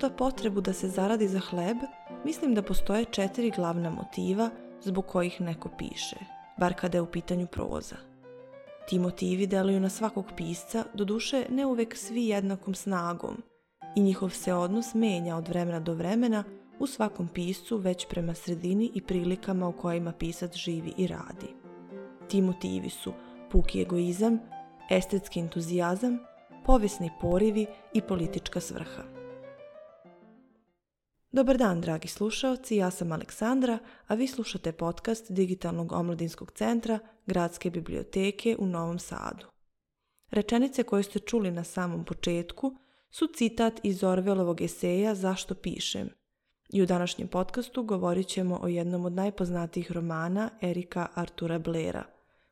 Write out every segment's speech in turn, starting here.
ispošta potrebu da se zaradi za hleb, mislim da postoje četiri glavna motiva zbog kojih neko piše, bar kada je u pitanju proza. Ti motivi deluju na svakog pisca, do duše ne uvek svi jednakom snagom, i njihov se odnos menja od vremena do vremena u svakom piscu već prema sredini i prilikama u kojima pisac živi i radi. Ti motivi su puki egoizam, estetski entuzijazam, povesni porivi i politička svrha. Dobar dan, dragi slušaoci, ja sam Aleksandra, a vi slušate podcast Digitalnog omladinskog centra Gradske biblioteke u Novom Sadu. Rečenice koje ste čuli na samom početku su citat iz Orvelovog eseja Zašto pišem. I u današnjem podcastu govorit ćemo o jednom od najpoznatijih romana Erika Artura Blera,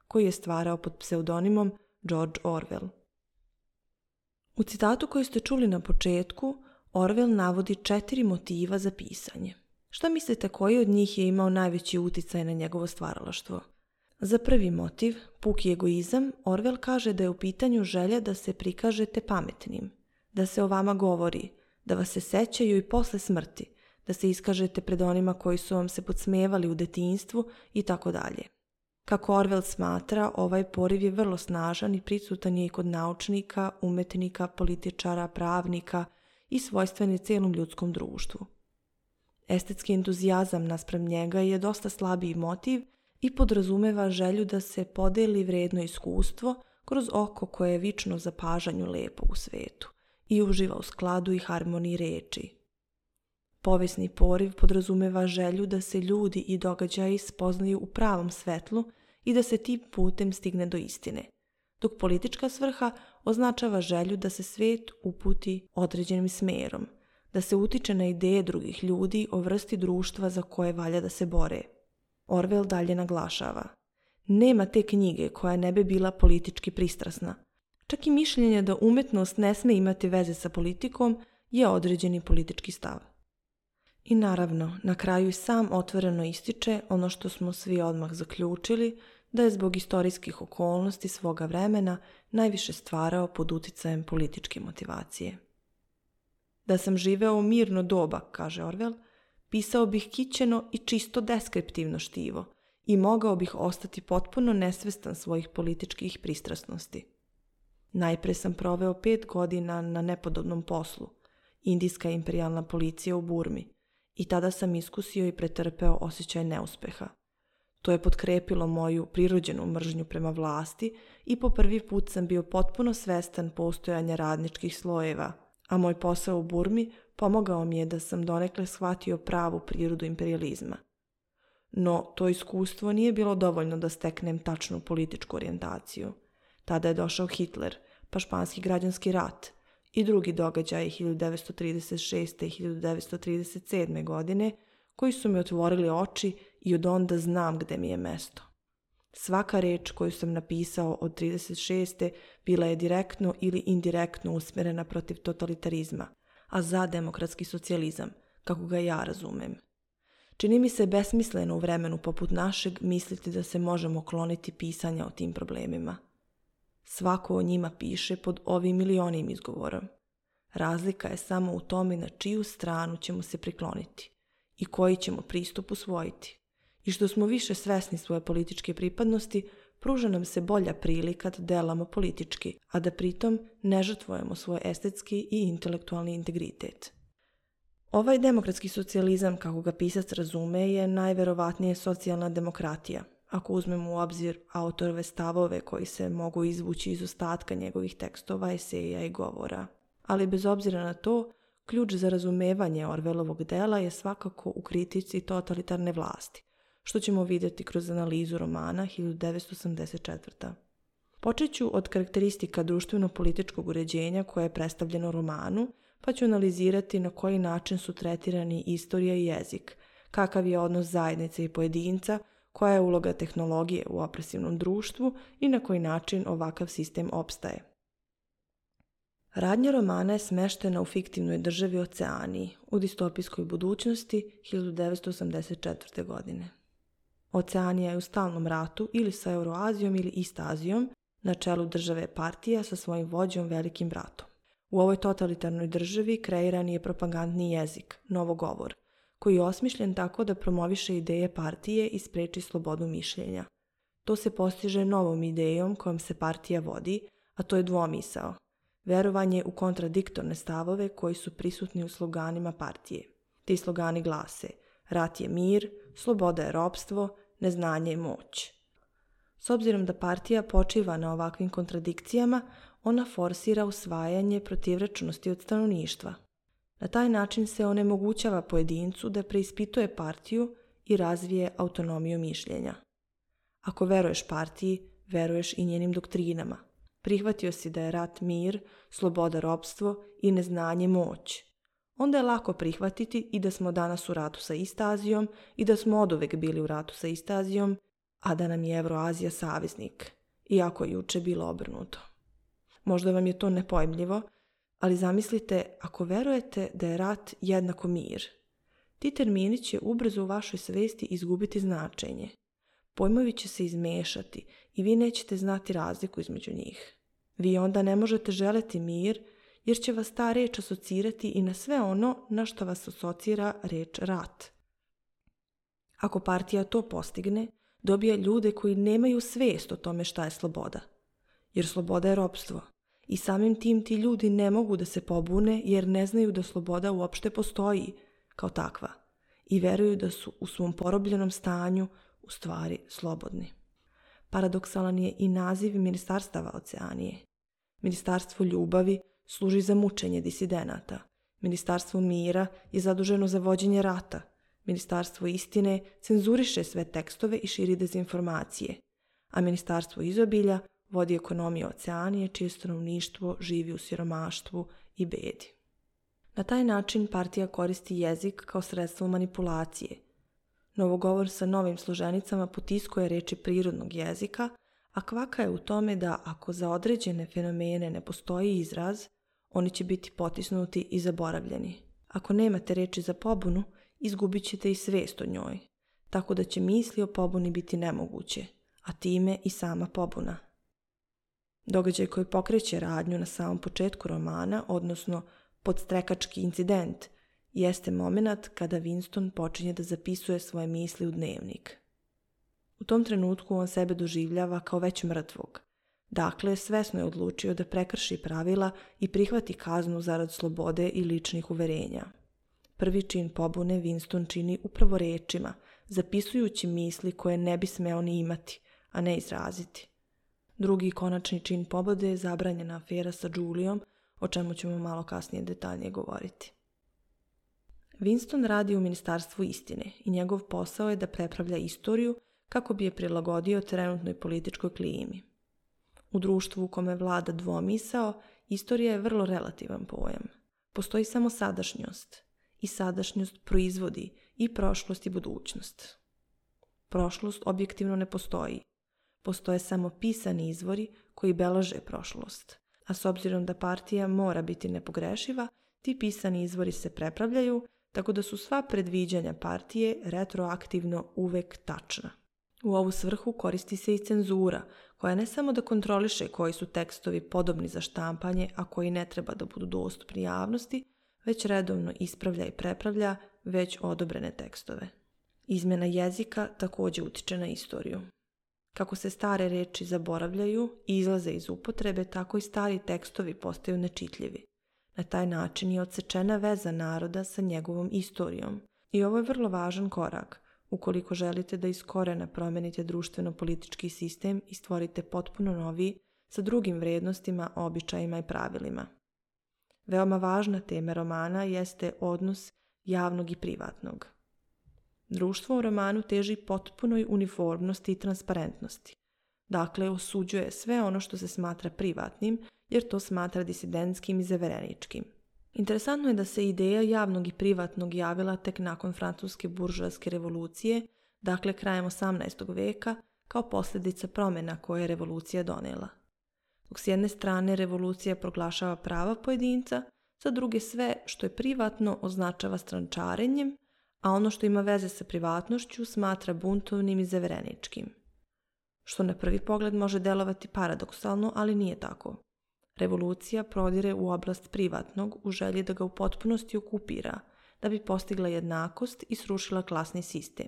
koji je stvarao pod pseudonimom George Orwell. U citatu koji ste čuli na početku – Orwell navodi četiri motiva za pisanje. Šta mislite koji od njih je imao najveći uticaj na njegovo stvaralaštvo? Za prvi motiv, puki egoizam, Orwell kaže da je u pitanju želja da se prikažete pametnim, da se o vama govori, da vas se sećaju i posle smrti, da se iskažete pred onima koji su vam se podsmevali u detinjstvu i tako dalje. Kako Orwell smatra, ovaj poriv je vrlo snažan i prisutan je i kod naučnika, umetnika, političara, pravnika – i svojstveni celom ljudskom društvu. Estetski entuzijazam naspram njega je dosta slabiji motiv i podrazumeva želju da se podeli vredno iskustvo kroz oko koje je vično zapažanju lepo u svetu i uživa u skladu i harmoniji reči. Povesni poriv podrazumeva želju da se ljudi i događaji spoznaju u pravom svetlu i da se tim putem stigne do istine, dok politička svrha označava želju da se svet uputi određenim smerom, da se utiče na ideje drugih ljudi o vrsti društva za koje valja da se bore. Orwell dalje naglašava. Nema te knjige koja ne bi bila politički pristrasna. Čak i mišljenje da umetnost ne sme imati veze sa politikom je određeni politički stav. I naravno, na kraju i sam otvoreno ističe ono što smo svi odmah zaključili – da je zbog istorijskih okolnosti svoga vremena najviše stvarao pod uticajem političke motivacije. Da sam živeo u mirno doba, kaže Orwell, pisao bih kićeno i čisto deskriptivno štivo i mogao bih ostati potpuno nesvestan svojih političkih pristrasnosti. Najpre sam proveo pet godina na nepodobnom poslu, indijska imperialna policija u Burmi, i tada sam iskusio i pretrpeo osjećaj neuspeha. To je potkrepilo moju prirođenu mržnju prema vlasti i po prvi put sam bio potpuno svestan postojanja radničkih slojeva, a moj posao u Burmi pomogao mi je da sam donekle shvatio pravu prirodu imperializma. No, to iskustvo nije bilo dovoljno da steknem tačnu političku orijentaciju. Tada je došao Hitler, pa španski građanski rat i drugi događaj 1936. i 1937. godine – koji su mi otvorili oči i od onda znam gde mi je mesto. Svaka reč koju sam napisao od 36. bila je direktno ili indirektno usmerena protiv totalitarizma, a za demokratski socijalizam, kako ga ja razumem. Čini mi se besmisleno u vremenu poput našeg misliti da se možemo kloniti pisanja o tim problemima. Svako o njima piše pod ovim ili onim izgovorom. Razlika je samo u tome na čiju stranu ćemo se prikloniti i koji ćemo pristup usvojiti. I što smo više svesni svoje političke pripadnosti, pruža nam se bolja prilika da delamo politički, a da pritom ne žrtvojemo svoj estetski i intelektualni integritet. Ovaj demokratski socijalizam, kako ga pisac razume, je najverovatnije socijalna demokratija, ako uzmemo u obzir autorove stavove koji se mogu izvući iz ostatka njegovih tekstova, eseja i govora. Ali bez obzira na to, Ključ za razumevanje Orvelovog dela je svakako u kritici totalitarne vlasti, što ćemo videti kroz analizu romana 1984. Počet ću od karakteristika društveno-političkog uređenja koje je predstavljeno romanu, pa ću analizirati na koji način su tretirani istorija i jezik, kakav je odnos zajednice i pojedinca, koja je uloga tehnologije u opresivnom društvu i na koji način ovakav sistem opstaje. Radnja romana je smeštena u fiktivnoj državi Oceaniji u distopijskoj budućnosti 1984. godine. Oceanija je u stalnom ratu ili sa Euroazijom ili Istazijom na čelu države partija sa svojim vođom velikim bratom. U ovoj totalitarnoj državi kreiran je propagandni jezik, novogovor, koji je osmišljen tako da promoviše ideje partije i spreči slobodu mišljenja. To se postiže novom idejom kojom se partija vodi, a to je dvomisao – verovanje u kontradiktorne stavove koji su prisutni u sloganima partije. Ti slogani glase rat je mir, sloboda je robstvo, neznanje je moć. S obzirom da partija počiva na ovakvim kontradikcijama, ona forsira usvajanje protivrečnosti od stanovništva. Na taj način se onemogućava pojedincu da preispituje partiju i razvije autonomiju mišljenja. Ako veruješ partiji, veruješ i njenim doktrinama – Prihvatio si da je rat mir, sloboda robstvo i neznanje moć. Onda je lako prihvatiti i da smo danas u ratu sa Istazijom i da smo oduvek bili u ratu sa Istazijom, a da nam je Evroazija saveznik, iako je juče bilo obrnuto. Možda vam je to nepojmljivo, ali zamislite ako verujete da je rat jednako mir. Ti termini će ubrzo u vašoj svesti izgubiti značenje – pojmovi će se izmešati i vi nećete znati razliku između njih. Vi onda ne možete želeti mir, jer će vas ta reč asocirati i na sve ono na što vas asocira reč rat. Ako partija to postigne, dobija ljude koji nemaju svest o tome šta je sloboda. Jer sloboda je ropstvo. I samim tim ti ljudi ne mogu da se pobune jer ne znaju da sloboda uopšte postoji kao takva i veruju da su u svom porobljenom stanju u stvari slobodni. Paradoksalan je i naziv ministarstava oceanije. Ministarstvo ljubavi služi za mučenje disidenata. Ministarstvo mira je zaduženo za vođenje rata. Ministarstvo istine cenzuriše sve tekstove i širi dezinformacije. A ministarstvo izobilja vodi ekonomiju oceanije čije stanovništvo živi u siromaštvu i bedi. Na taj način partija koristi jezik kao sredstvo manipulacije – Novogovor sa novim složenicama potiskuje reči prirodnog jezika, a kvaka je u tome da ako za određene fenomene ne postoji izraz, oni će biti potisnuti i zaboravljeni. Ako nemate reči za pobunu, izgubit ćete i svest o njoj, tako da će misli o pobuni biti nemoguće, a time i sama pobuna. Događaj koji pokreće radnju na samom početku romana, odnosno podstrekački incident – jeste moment kada Winston počinje da zapisuje svoje misli u dnevnik. U tom trenutku on sebe doživljava kao već mrtvog. Dakle, svesno je odlučio da prekrši pravila i prihvati kaznu zarad slobode i ličnih uverenja. Prvi čin pobune Winston čini upravo rečima, zapisujući misli koje ne bi smeo ni imati, a ne izraziti. Drugi konačni čin pobode je zabranjena afera sa Julijom, o čemu ćemo malo kasnije detaljnije govoriti. Winston radi u Ministarstvu istine i njegov posao je da prepravlja istoriju kako bi je prilagodio trenutnoj političkoj klimi. U društvu u kome vlada dvomisao, istorija je vrlo relativan pojam. Postoji samo sadašnjost i sadašnjost proizvodi i prošlost i budućnost. Prošlost objektivno ne postoji. Postoje samo pisani izvori koji belaže prošlost, a s obzirom da partija mora biti nepogrešiva, ti pisani izvori se prepravljaju tako da su sva predviđanja partije retroaktivno uvek tačna. U ovu svrhu koristi se i cenzura, koja ne samo da kontroliše koji su tekstovi podobni za štampanje, a koji ne treba da budu dostupni javnosti, već redovno ispravlja i prepravlja već odobrene tekstove. Izmjena jezika također utiče na istoriju. Kako se stare reči zaboravljaju i izlaze iz upotrebe, tako i stari tekstovi postaju nečitljivi. Na taj način je odsečena veza naroda sa njegovom istorijom. I ovo je vrlo važan korak, ukoliko želite da iz korena promenite društveno-politički sistem i stvorite potpuno novi, sa drugim vrednostima, običajima i pravilima. Veoma važna tema romana jeste odnos javnog i privatnog. Društvo u romanu teži potpunoj uniformnosti i transparentnosti. Dakle, osuđuje sve ono što se smatra privatnim, jer to smatra disidentskim i zevereničkim. Interesantno je da se ideja javnog i privatnog javila tek nakon francuske buržoaske revolucije, dakle krajem 18. veka, kao posljedica promjena koje je revolucija donela. Dok s jedne strane revolucija proglašava prava pojedinca, sa druge sve što je privatno označava strančarenjem, a ono što ima veze sa privatnošću smatra buntovnim i zevereničkim što na prvi pogled može delovati paradoksalno, ali nije tako. Revolucija prodire u oblast privatnog u želji da ga u potpunosti okupira, da bi postigla jednakost i srušila klasni sistem.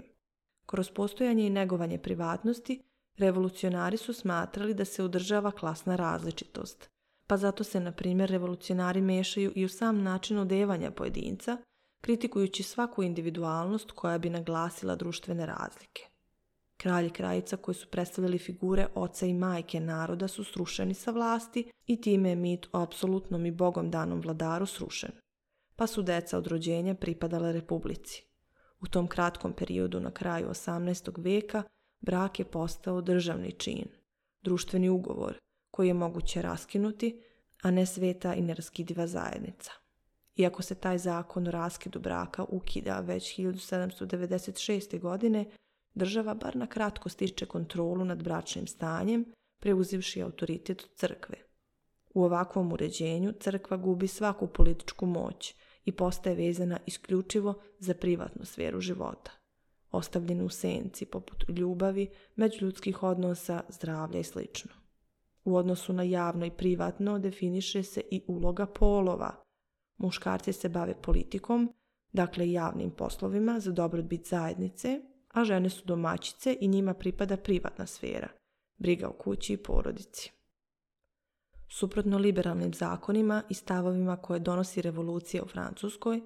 Kroz postojanje i negovanje privatnosti, revolucionari su smatrali da se održava klasna različitost, pa zato se, na primjer, revolucionari mešaju i u sam način odevanja pojedinca, kritikujući svaku individualnost koja bi naglasila društvene razlike. Kralj i kraljica koji su predstavljali figure oca i majke naroda su srušeni sa vlasti i time je mit o apsolutnom i bogom danom vladaru srušen. Pa su deca od rođenja pripadala republici. U tom kratkom periodu na kraju 18. veka brak je postao državni čin, društveni ugovor koji je moguće raskinuti, a ne sveta i neraskidiva zajednica. Iako se taj zakon o raskidu braka ukida već 1796. godine, Država bar na kratko stiče kontrolu nad bračnim stanjem, preuzivši autoritet crkve. U ovakvom uređenju crkva gubi svaku političku moć i postaje vezana isključivo za privatnu sferu života, ostavljenu u senci poput ljubavi, međuljudskih odnosa, zdravlja i sl. U odnosu na javno i privatno definiše se i uloga polova. Muškarci se bave politikom, dakle javnim poslovima za dobrobit zajednice, a žene su domaćice i njima pripada privatna sfera, briga o kući i porodici. Suprotno liberalnim zakonima i stavovima koje donosi revolucija u Francuskoj,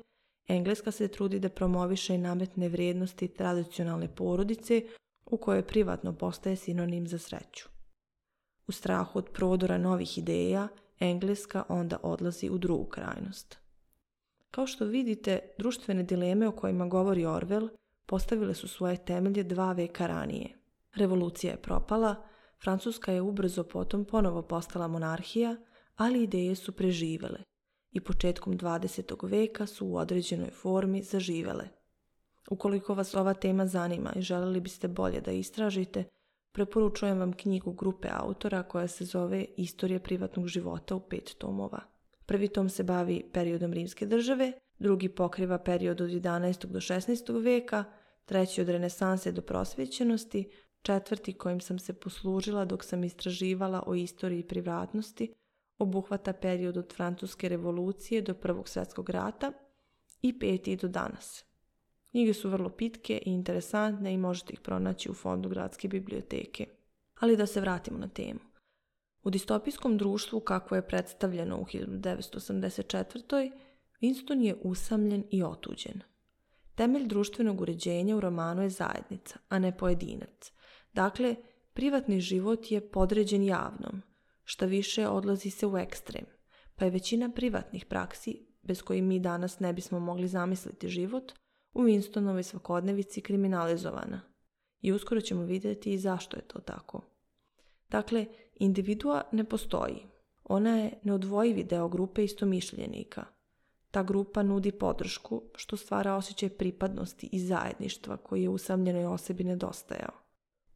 Engleska se trudi da promoviše i nametne vrijednosti tradicionalne porodice u kojoj privatno postaje sinonim za sreću. U strahu od prodora novih ideja, Engleska onda odlazi u drugu krajnost. Kao što vidite, društvene dileme o kojima govori Orwell – postavile su svoje temelje dva veka ranije. Revolucija je propala, Francuska je ubrzo potom ponovo postala monarhija, ali ideje su preživele i početkom 20. veka su u određenoj formi zaživele. Ukoliko vas ova tema zanima i želeli biste bolje da istražite, preporučujem vam knjigu grupe autora koja se zove Istorija privatnog života u pet tomova. Prvi tom se bavi periodom Rimske države, drugi pokriva period od 11. do 16. veka, treći od renesanse do prosvećenosti, četvrti kojim sam se poslužila dok sam istraživala o istoriji privratnosti, obuhvata period od Francuske revolucije do Prvog svetskog rata i peti do danas. Knjige su vrlo pitke i interesantne i možete ih pronaći u fondu gradske biblioteke. Ali da se vratimo na temu. U distopijskom društvu, kako je predstavljeno u 1984 Winston je usamljen i otuđen. Temelj društvenog uređenja u romanu je zajednica, a ne pojedinac. Dakle, privatni život je podređen javnom, šta više odlazi se u ekstrem, pa je većina privatnih praksi, bez koji mi danas ne bismo mogli zamisliti život, u Winstonovoj svakodnevici kriminalizovana. I uskoro ćemo videti i zašto je to tako. Dakle, individua ne postoji. Ona je neodvojivi deo grupe istomišljenika – Ta grupa nudi podršku, što stvara osjećaj pripadnosti i zajedništva koji je usamljenoj osobi nedostajao.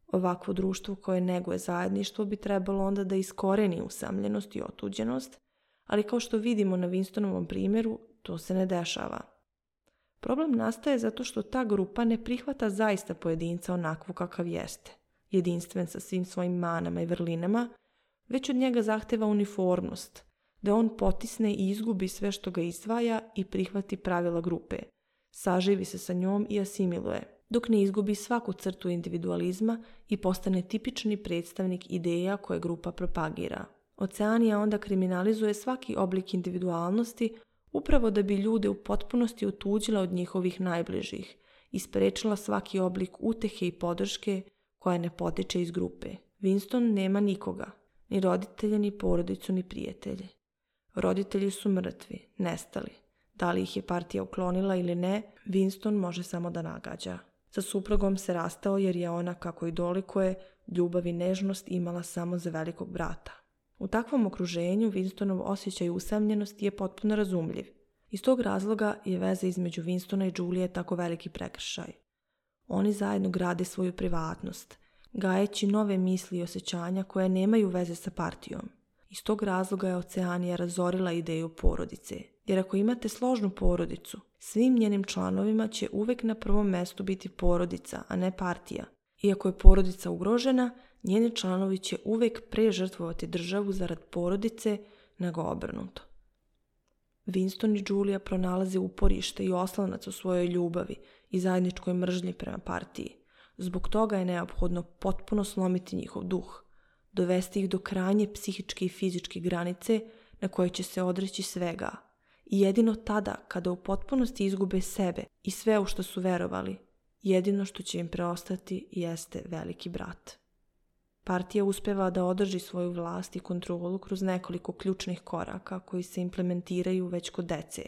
Ovakvo društvo koje neguje zajedništvo bi trebalo onda da iskoreni usamljenost i otuđenost, ali kao što vidimo na Winstonovom primjeru, to se ne dešava. Problem nastaje zato što ta grupa ne prihvata zaista pojedinca onakvu kakav jeste, jedinstven sa svim svojim manama i vrlinama, već od njega zahteva uniformnost – da on potisne i izgubi sve što ga izdvaja i prihvati pravila grupe, saživi se sa njom i asimiluje, dok ne izgubi svaku crtu individualizma i postane tipični predstavnik ideja koje grupa propagira. Oceanija onda kriminalizuje svaki oblik individualnosti upravo da bi ljude u potpunosti otuđila od njihovih najbližih i sprečila svaki oblik utehe i podrške koja ne potiče iz grupe. Winston nema nikoga, ni roditelje, ni porodicu, ni prijatelje. Roditelji su mrtvi, nestali. Da li ih je partija uklonila ili ne, Winston može samo da nagađa. Sa suprugom se rastao jer je ona, kako i dolikuje, ljubav i nežnost imala samo za velikog brata. U takvom okruženju Winstonov osjećaj usamljenosti je potpuno razumljiv. Iz tog razloga je veza između Winstona i Julije tako veliki prekršaj. Oni zajedno grade svoju privatnost, gajeći nove misli i osjećanja koje nemaju veze sa partijom. Iz tog razloga je Oceanija razorila ideju porodice. Jer ako imate složnu porodicu, svim njenim članovima će uvek na prvom mestu biti porodica, a ne partija. Iako je porodica ugrožena, njeni članovi će uvek prežrtvovati državu zarad porodice nego obrnuto. Winston i Julia pronalaze uporište i oslanac u svojoj ljubavi i zajedničkoj mržnji prema partiji. Zbog toga je neophodno potpuno slomiti njihov duh – dovesti ih do krajnje psihičke i fizičke granice na kojoj će se odreći svega. I jedino tada, kada u potpunosti izgube sebe i sve u što su verovali, jedino što će im preostati jeste veliki brat. Partija uspeva da održi svoju vlast i kontrolu kroz nekoliko ključnih koraka koji se implementiraju već kod dece.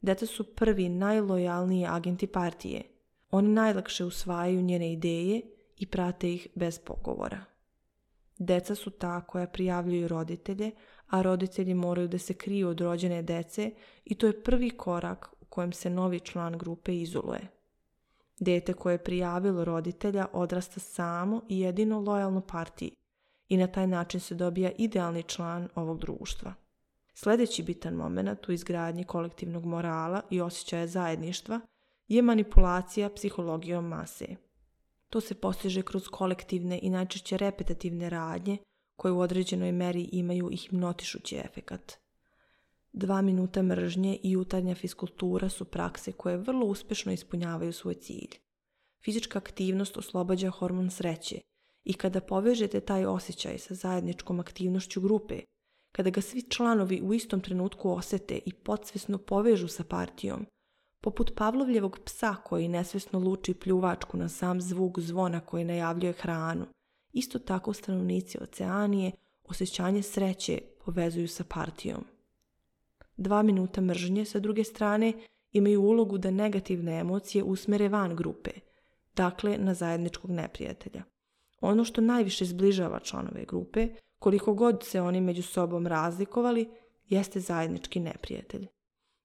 Deca su prvi najlojalniji agenti partije. Oni najlakše usvajaju njene ideje i prate ih bez pogovora. Deca su ta koja prijavljuju roditelje, a roditelji moraju da se kriju od rođene dece i to je prvi korak u kojem se novi član grupe izoluje. Dete koje je prijavilo roditelja odrasta samo i jedino lojalno partiji i na taj način se dobija idealni član ovog društva. Sledeći bitan moment u izgradnji kolektivnog morala i osjećaja zajedništva je manipulacija psihologijom mase – To se postiže kroz kolektivne i najčešće repetativne radnje koje u određenoj meri imaju i hipnotišući efekat. Dva minuta mržnje i jutarnja fiskultura su prakse koje vrlo uspešno ispunjavaju svoj cilj. Fizička aktivnost oslobađa hormon sreće i kada povežete taj osjećaj sa zajedničkom aktivnošću grupe, kada ga svi članovi u istom trenutku osete i podsvesno povežu sa partijom – poput Pavlovljevog psa koji nesvesno luči pljuvačku na sam zvuk zvona koji najavljuje hranu. Isto tako stanovnici Oceanije osjećanje sreće povezuju sa partijom. Dva minuta mržnje sa druge strane imaju ulogu da negativne emocije usmere van grupe, dakle na zajedničkog neprijatelja. Ono što najviše zbližava članove grupe, koliko god se oni među sobom razlikovali, jeste zajednički neprijatelj.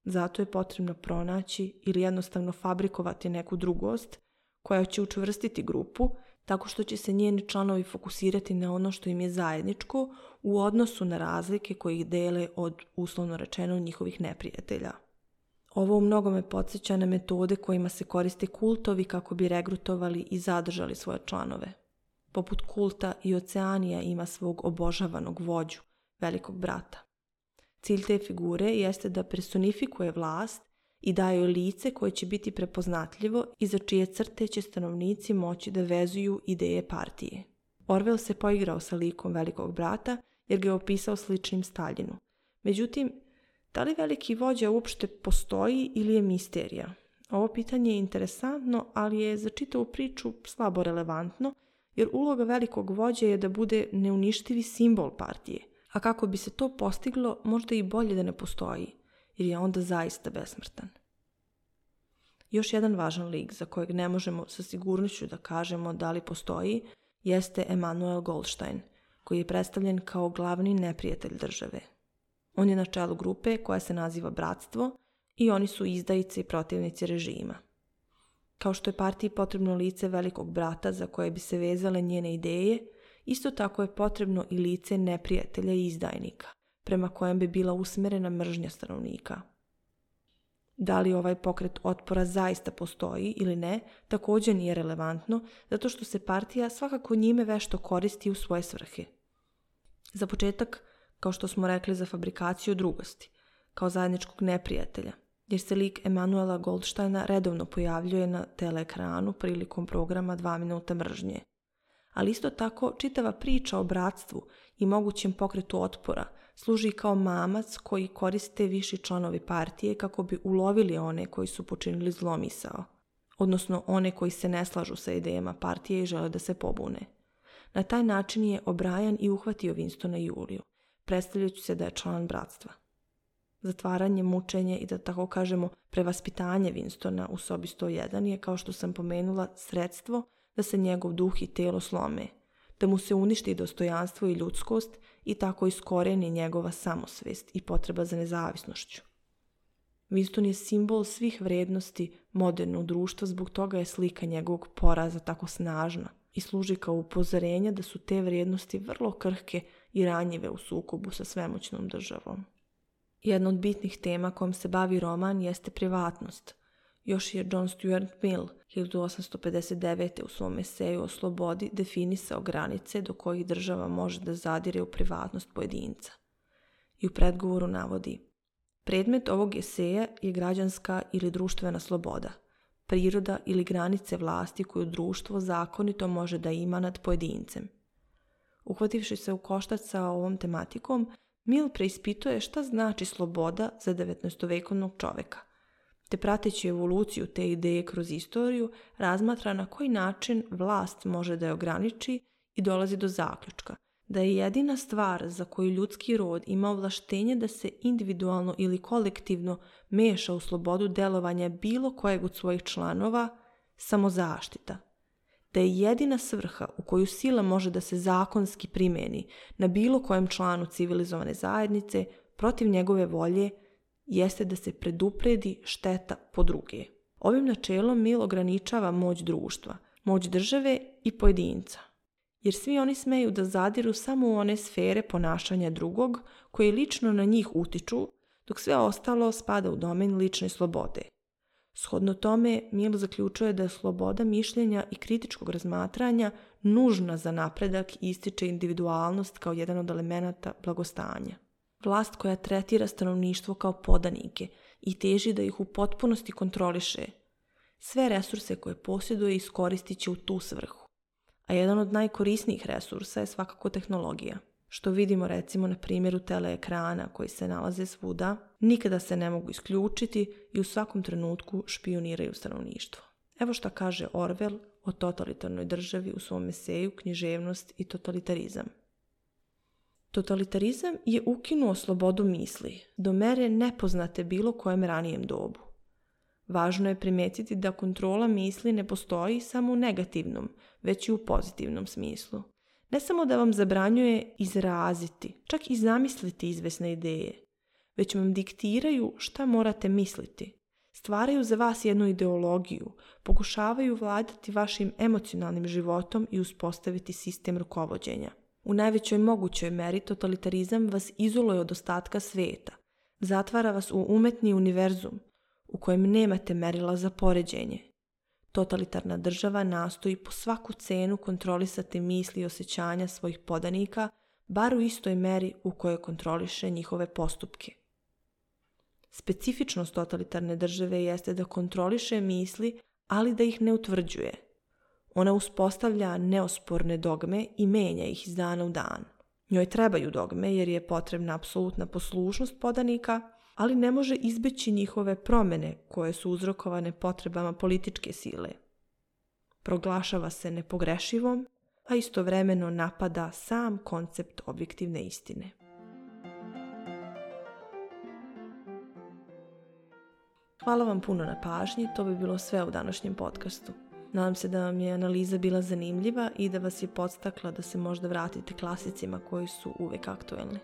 Zato je potrebno pronaći ili jednostavno fabrikovati neku drugost koja će učvrstiti grupu tako što će se njeni članovi fokusirati na ono što im je zajedničko u odnosu na razlike koje ih dele od, uslovno rečeno, njihovih neprijatelja. Ovo mnogo me podsjeća na metode kojima se koriste kultovi kako bi regrutovali i zadržali svoje članove. Poput kulta i Oceanija ima svog obožavanog vođu, velikog brata. Cilj te figure jeste da personifikuje vlast i daje joj lice koje će biti prepoznatljivo i za čije crte će stanovnici moći da vezuju ideje partije. Orwell se poigrao sa likom velikog brata jer ga je opisao sličnim Staljinu. Međutim, da li veliki vođa uopšte postoji ili je misterija? Ovo pitanje je interesantno, ali je za čitavu priču slabo relevantno, jer uloga velikog vođe je da bude neuništivi simbol partije – a kako bi se to postiglo, možda i bolje da ne postoji, jer je onda zaista besmrtan. Još jedan važan lik za kojeg ne možemo sa sigurnošću da kažemo da li postoji jeste Emanuel Goldstein, koji je predstavljen kao glavni neprijatelj države. On je na čelu grupe koja se naziva Bratstvo i oni su izdajice i protivnici režima. Kao što je partiji potrebno lice velikog brata za koje bi se vezale njene ideje, Isto tako je potrebno i lice neprijatelja i izdajnika, prema kojem bi bila usmerena mržnja stanovnika. Da li ovaj pokret otpora zaista postoji ili ne, takođe nije relevantno, zato što se partija svakako njime vešto koristi u svoje svrhe. Za početak, kao što smo rekli, za fabrikaciju drugosti, kao zajedničkog neprijatelja, jer se lik Emanuela Goldsteina redovno pojavljuje na teleekranu prilikom programa 2 minuta mržnje – ali isto tako čitava priča o bratstvu i mogućem pokretu otpora služi kao mamac koji koriste viši članovi partije kako bi ulovili one koji su počinili zlomisao, odnosno one koji se ne slažu sa idejama partije i žele da se pobune. Na taj način je obrajan i uhvatio Winstona Juliju, predstavljajući se da je član bratstva. Zatvaranje, mučenje i da tako kažemo prevaspitanje Winstona u sobi 101 je, kao što sam pomenula, sredstvo da se njegov duh i telo slome, da mu se uništi dostojanstvo i ljudskost i tako iskoreni njegova samosvest i potreba za nezavisnošću. Winston je simbol svih vrednosti modernog društva, zbog toga je slika njegovog poraza tako snažna i služi kao upozorenje da su te vrednosti vrlo krhke i ranjive u sukobu sa svemoćnom državom. Jedna od bitnih tema kojom se bavi roman jeste privatnost – Još je John Stuart Mill 1859. u svom eseju o slobodi definisao granice do kojih država može da zadire u privatnost pojedinca. I u predgovoru navodi Predmet ovog eseja je građanska ili društvena sloboda, priroda ili granice vlasti koju društvo zakonito može da ima nad pojedincem. Uhvativši se u koštac sa ovom tematikom, Mill preispituje šta znači sloboda za 19. vekovnog čoveka – te prateći evoluciju te ideje kroz istoriju, razmatra na koji način vlast može da je ograniči i dolazi do zaključka da je jedina stvar za koju ljudski rod ima ovlaštenje da se individualno ili kolektivno meša u slobodu delovanja bilo kojeg od svojih članova samozaštita. Da je jedina svrha u koju sila može da se zakonski primeni na bilo kojem članu civilizovane zajednice protiv njegove volje jeste da se predupredi šteta po druge. Ovim načelom Mil ograničava moć društva, moć države i pojedinca, jer svi oni smeju da zadiru samo u one sfere ponašanja drugog koji lično na njih utiču, dok sve ostalo spada u domen lične slobode. Shodno tome, Mil zaključuje da je sloboda mišljenja i kritičkog razmatranja nužna za napredak i ističe individualnost kao jedan od elemenata blagostanja vlast koja tretira stanovništvo kao podanike i teži da ih u potpunosti kontroliše. Sve resurse koje posjeduje iskoristit će u tu svrhu. A jedan od najkorisnijih resursa je svakako tehnologija. Što vidimo recimo na primjeru teleekrana koji se nalaze svuda, nikada se ne mogu isključiti i u svakom trenutku špioniraju stanovništvo. Evo šta kaže Orwell o totalitarnoj državi u svom eseju Književnost i totalitarizam. Totalitarizam je ukinuo slobodu misli do mere nepoznate bilo kojem ranijem dobu. Važno je primetiti da kontrola misli ne postoji samo u negativnom, već i u pozitivnom smislu. Ne samo da vam zabranjuje izraziti, čak i zamisliti izvesne ideje, već vam diktiraju šta morate misliti. Stvaraju za vas jednu ideologiju, pokušavaju vladati vašim emocionalnim životom i uspostaviti sistem rukovođenja – U najvećoj mogućoj meri totalitarizam vas izoluje od ostatka sveta, zatvara vas u umetni univerzum u kojem nemate merila za poređenje. Totalitarna država nastoji po svaku cenu kontrolisati misli i osjećanja svojih podanika, bar u istoj meri u kojoj kontroliše njihove postupke. Specifičnost totalitarne države jeste da kontroliše misli, ali da ih ne utvrđuje – Ona uspostavlja neosporne dogme i menja ih iz dana u dan. Njoj trebaju dogme jer je potrebna apsolutna poslušnost podanika, ali ne može izbeći njihove promene koje su uzrokovane potrebama političke sile. Proglašava se nepogrešivom, a istovremeno napada sam koncept objektivne istine. Hvala vam puno na pažnji, to bi bilo sve u današnjem podcastu. Nadam se da vam je analiza bila zanimljiva i da vas je podstakla da se možda vratite klasicima koji su uvek aktuelni.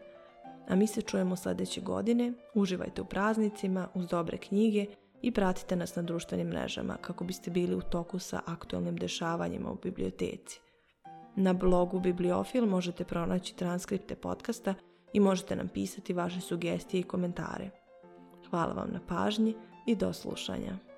A mi se čujemo sljedeće godine, uživajte u praznicima, uz dobre knjige i pratite nas na društvenim mrežama kako biste bili u toku sa aktuelnim dešavanjima u biblioteci. Na blogu Bibliofil možete pronaći transkripte podcasta i možete nam pisati vaše sugestije i komentare. Hvala vam na pažnji i do slušanja.